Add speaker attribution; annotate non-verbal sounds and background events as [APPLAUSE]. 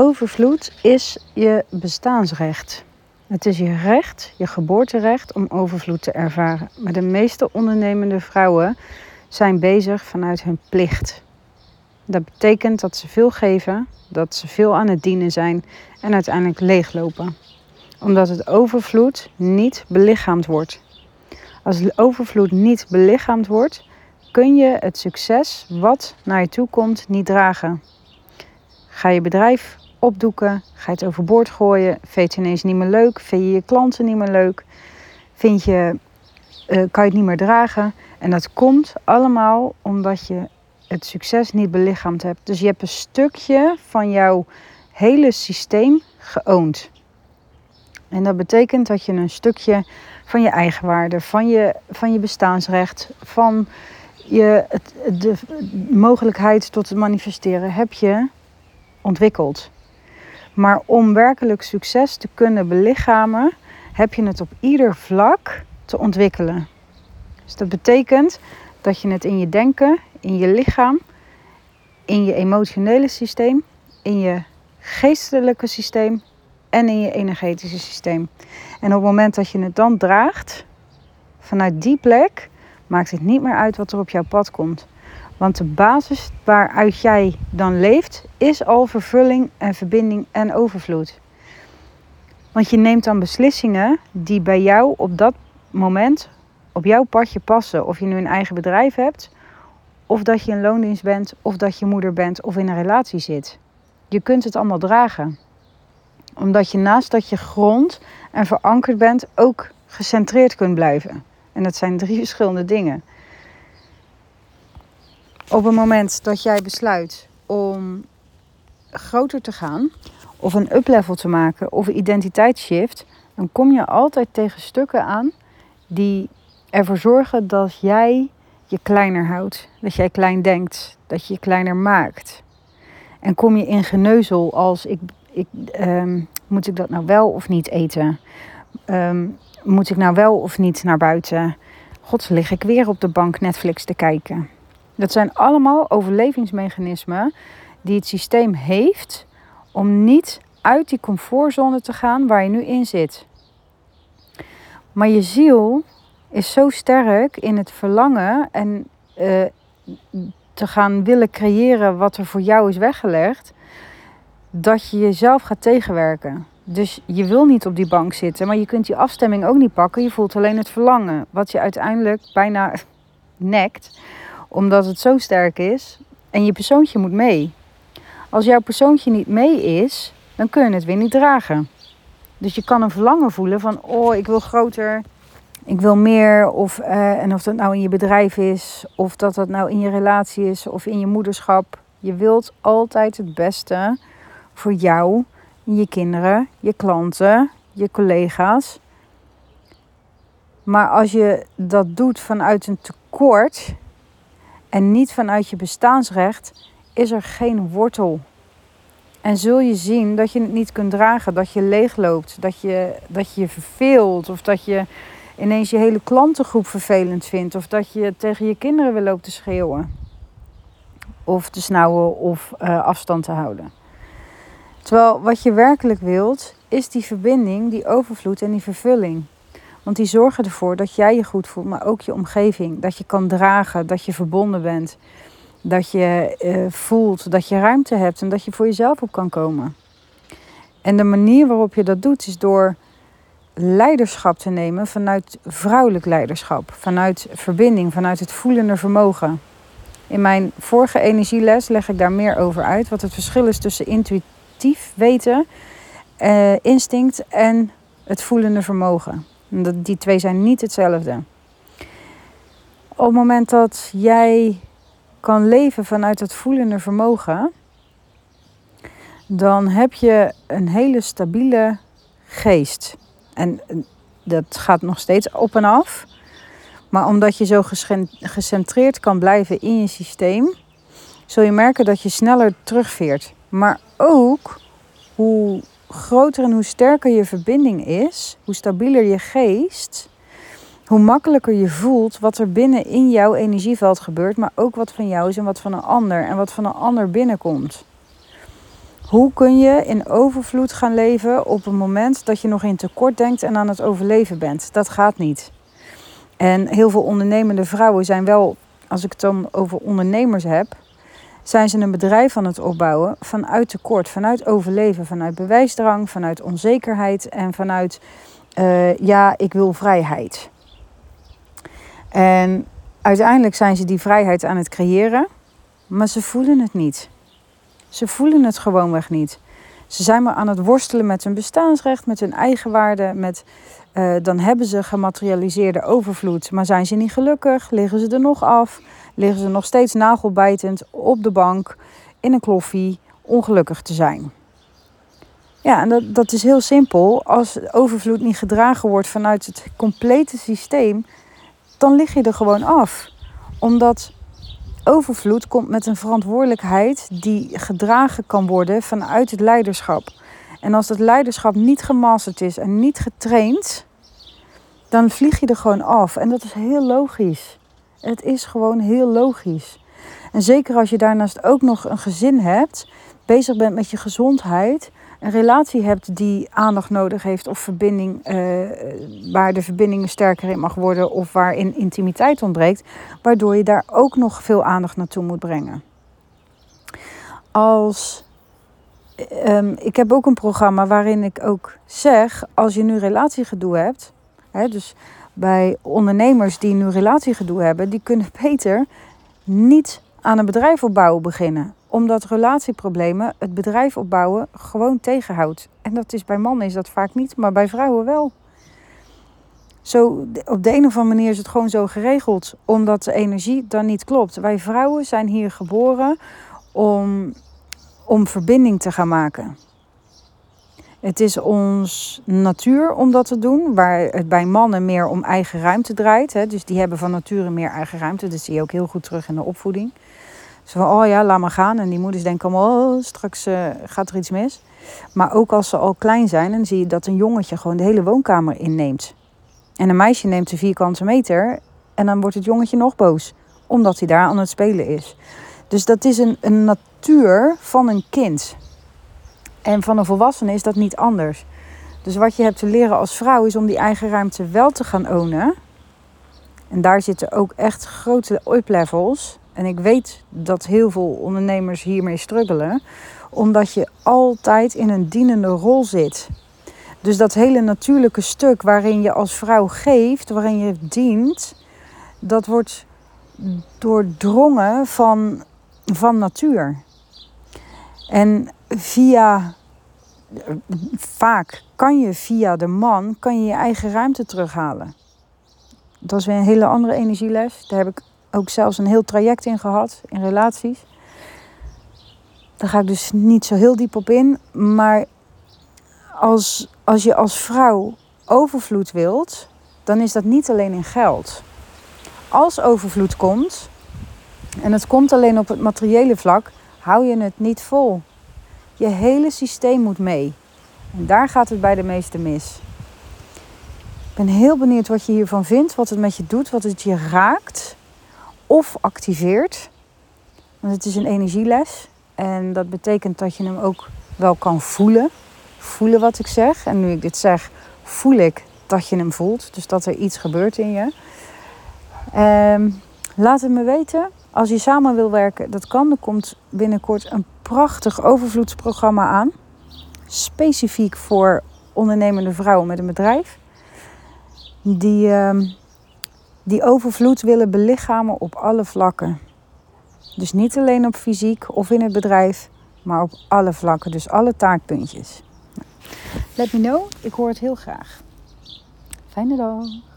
Speaker 1: Overvloed is je bestaansrecht. Het is je recht, je geboorterecht om overvloed te ervaren. Maar de meeste ondernemende vrouwen zijn bezig vanuit hun plicht. Dat betekent dat ze veel geven, dat ze veel aan het dienen zijn en uiteindelijk leeglopen. Omdat het overvloed niet belichaamd wordt. Als overvloed niet belichaamd wordt, kun je het succes wat naar je toe komt niet dragen. Ga je bedrijf opdoeken, ga je het overboord gooien, vind je ineens niet meer leuk, vind je je klanten niet meer leuk, vind je, uh, kan je het niet meer dragen. En dat komt allemaal omdat je het succes niet belichaamd hebt. Dus je hebt een stukje van jouw hele systeem geoond. En dat betekent dat je een stukje van je eigenwaarde, van je, van je bestaansrecht, van je, de mogelijkheid tot het manifesteren heb je ontwikkeld. Maar om werkelijk succes te kunnen belichamen, heb je het op ieder vlak te ontwikkelen. Dus dat betekent dat je het in je denken, in je lichaam, in je emotionele systeem, in je geestelijke systeem en in je energetische systeem. En op het moment dat je het dan draagt, vanuit die plek, maakt het niet meer uit wat er op jouw pad komt. Want de basis waaruit jij dan leeft, is al vervulling en verbinding en overvloed. Want je neemt dan beslissingen die bij jou op dat moment op jouw padje passen. Of je nu een eigen bedrijf hebt, of dat je een loondienst bent, of dat je moeder bent of in een relatie zit. Je kunt het allemaal dragen. Omdat je naast dat je grond en verankerd bent, ook gecentreerd kunt blijven. En dat zijn drie [LAUGHS] verschillende dingen. Op het moment dat jij besluit om groter te gaan, of een uplevel te maken, of een identiteitsshift, dan kom je altijd tegen stukken aan die ervoor zorgen dat jij je kleiner houdt. Dat jij klein denkt, dat je je kleiner maakt. En kom je in geneuzel als ik, ik ehm, moet ik dat nou wel of niet eten? Ehm, moet ik nou wel of niet naar buiten? God, lig ik weer op de bank Netflix te kijken. Dat zijn allemaal overlevingsmechanismen die het systeem heeft om niet uit die comfortzone te gaan waar je nu in zit. Maar je ziel is zo sterk in het verlangen en uh, te gaan willen creëren wat er voor jou is weggelegd, dat je jezelf gaat tegenwerken. Dus je wil niet op die bank zitten, maar je kunt die afstemming ook niet pakken. Je voelt alleen het verlangen, wat je uiteindelijk bijna [LAUGHS] nekt, omdat het zo sterk is. En je persoontje moet mee. Als jouw persoontje niet mee is, dan kun je het weer niet dragen. Dus je kan een verlangen voelen van, oh, ik wil groter, ik wil meer. Of, uh, en of dat nou in je bedrijf is, of dat dat nou in je relatie is, of in je moederschap. Je wilt altijd het beste voor jou, je kinderen, je klanten, je collega's. Maar als je dat doet vanuit een tekort en niet vanuit je bestaansrecht, is er geen wortel. En zul je zien dat je het niet kunt dragen, dat je leegloopt, dat je dat je, je verveelt of dat je ineens je hele klantengroep vervelend vindt of dat je tegen je kinderen wil lopen te schreeuwen of te snauwen of uh, afstand te houden. Terwijl wat je werkelijk wilt, is die verbinding, die overvloed en die vervulling. Want die zorgen ervoor dat jij je goed voelt, maar ook je omgeving. Dat je kan dragen, dat je verbonden bent. Dat je uh, voelt dat je ruimte hebt en dat je voor jezelf op kan komen. En de manier waarop je dat doet is door leiderschap te nemen vanuit vrouwelijk leiderschap, vanuit verbinding, vanuit het voelende vermogen. In mijn vorige energieles leg ik daar meer over uit, wat het verschil is tussen intuïtief weten, uh, instinct en het voelende vermogen. Die twee zijn niet hetzelfde. Op het moment dat jij kan leven vanuit het voelende vermogen, dan heb je een hele stabiele geest. En dat gaat nog steeds op en af. Maar omdat je zo gecentreerd kan blijven in je systeem, zul je merken dat je sneller terugveert. Maar ook hoe groter en hoe sterker je verbinding is, hoe stabieler je geest, hoe makkelijker je voelt wat er binnen in jouw energieveld gebeurt, maar ook wat van jou is en wat van een ander en wat van een ander binnenkomt. Hoe kun je in overvloed gaan leven op een moment dat je nog in tekort denkt en aan het overleven bent? Dat gaat niet. En heel veel ondernemende vrouwen zijn wel, als ik het dan over ondernemers heb, zijn ze een bedrijf aan het opbouwen vanuit tekort, vanuit overleven, vanuit bewijsdrang, vanuit onzekerheid en vanuit uh, ja, ik wil vrijheid. En uiteindelijk zijn ze die vrijheid aan het creëren, maar ze voelen het niet. Ze voelen het gewoonweg niet. Ze zijn maar aan het worstelen met hun bestaansrecht, met hun eigenwaarde, met uh, dan hebben ze gematerialiseerde overvloed, maar zijn ze niet gelukkig, liggen ze er nog af, liggen ze nog steeds nagelbijtend op de bank in een kloffie ongelukkig te zijn. Ja, en dat, dat is heel simpel. Als overvloed niet gedragen wordt vanuit het complete systeem, dan lig je er gewoon af. Omdat overvloed komt met een verantwoordelijkheid die gedragen kan worden vanuit het leiderschap. En als dat leiderschap niet gemasterd is en niet getraind, dan vlieg je er gewoon af. En dat is heel logisch. Het is gewoon heel logisch. En zeker als je daarnaast ook nog een gezin hebt, bezig bent met je gezondheid, een relatie hebt die aandacht nodig heeft of verbinding, uh, waar de verbinding sterker in mag worden of waarin intimiteit ontbreekt, waardoor je daar ook nog veel aandacht naartoe moet brengen. Als, um, ik heb ook een programma waarin ik ook zeg, als je nu relatiegedoe hebt, hè, dus bij ondernemers die nu relatiegedoe hebben, die kunnen beter niet aan een bedrijf opbouwen beginnen omdat relatieproblemen het bedrijf opbouwen gewoon tegenhoudt. En dat is bij mannen is dat vaak niet, maar bij vrouwen wel. Zo, op de een of andere manier is het gewoon zo geregeld, omdat de energie dan niet klopt. Wij vrouwen zijn hier geboren om, om verbinding te gaan maken. Het is ons natuur om dat te doen, waar het bij mannen meer om eigen ruimte draait. Hè. Dus die hebben van nature meer eigen ruimte. Dat zie je ook heel goed terug in de opvoeding. Zo van, oh ja, laat maar gaan. En die moeders denken oh, straks uh, gaat er iets mis. Maar ook als ze al klein zijn, dan zie je dat een jongetje gewoon de hele woonkamer inneemt. En een meisje neemt de vierkante meter en dan wordt het jongetje nog boos. Omdat hij daar aan het spelen is. Dus dat is een, een natuur van een kind. En van een volwassene is dat niet anders. Dus wat je hebt te leren als vrouw is om die eigen ruimte wel te gaan ownen. En daar zitten ook echt grote up-levels. En ik weet dat heel veel ondernemers hiermee struggelen, omdat je altijd in een dienende rol zit. Dus dat hele natuurlijke stuk waarin je als vrouw geeft, waarin je dient, dat wordt doordrongen van, van natuur. En via, vaak kan je via de man, kan je je eigen ruimte terughalen. Dat is weer een hele andere energieles. Daar heb ik ook zelfs een heel traject in gehad in relaties. Daar ga ik dus niet zo heel diep op in. Maar als, als je als vrouw overvloed wilt, dan is dat niet alleen in geld. Als overvloed komt, en het komt alleen op het materiële vlak, hou je het niet vol. Je hele systeem moet mee. En daar gaat het bij de meeste mis. Ik ben heel benieuwd wat je hiervan vindt, wat het met je doet, wat het je raakt of activeert. Want het is een energieles. En dat betekent dat je hem ook wel kan voelen. Voelen wat ik zeg. En nu ik dit zeg, voel ik dat je hem voelt. Dus dat er iets gebeurt in je. Um, laat het me weten. Als je samen wil werken, dat kan. Er komt binnenkort een prachtig overvloedsprogramma aan. Specifiek voor ondernemende vrouwen met een bedrijf. Die, uh, die overvloed willen belichamen op alle vlakken. Dus niet alleen op fysiek of in het bedrijf, maar op alle vlakken. Dus alle taakpuntjes. Let me know, ik hoor het heel graag. Fijne dag.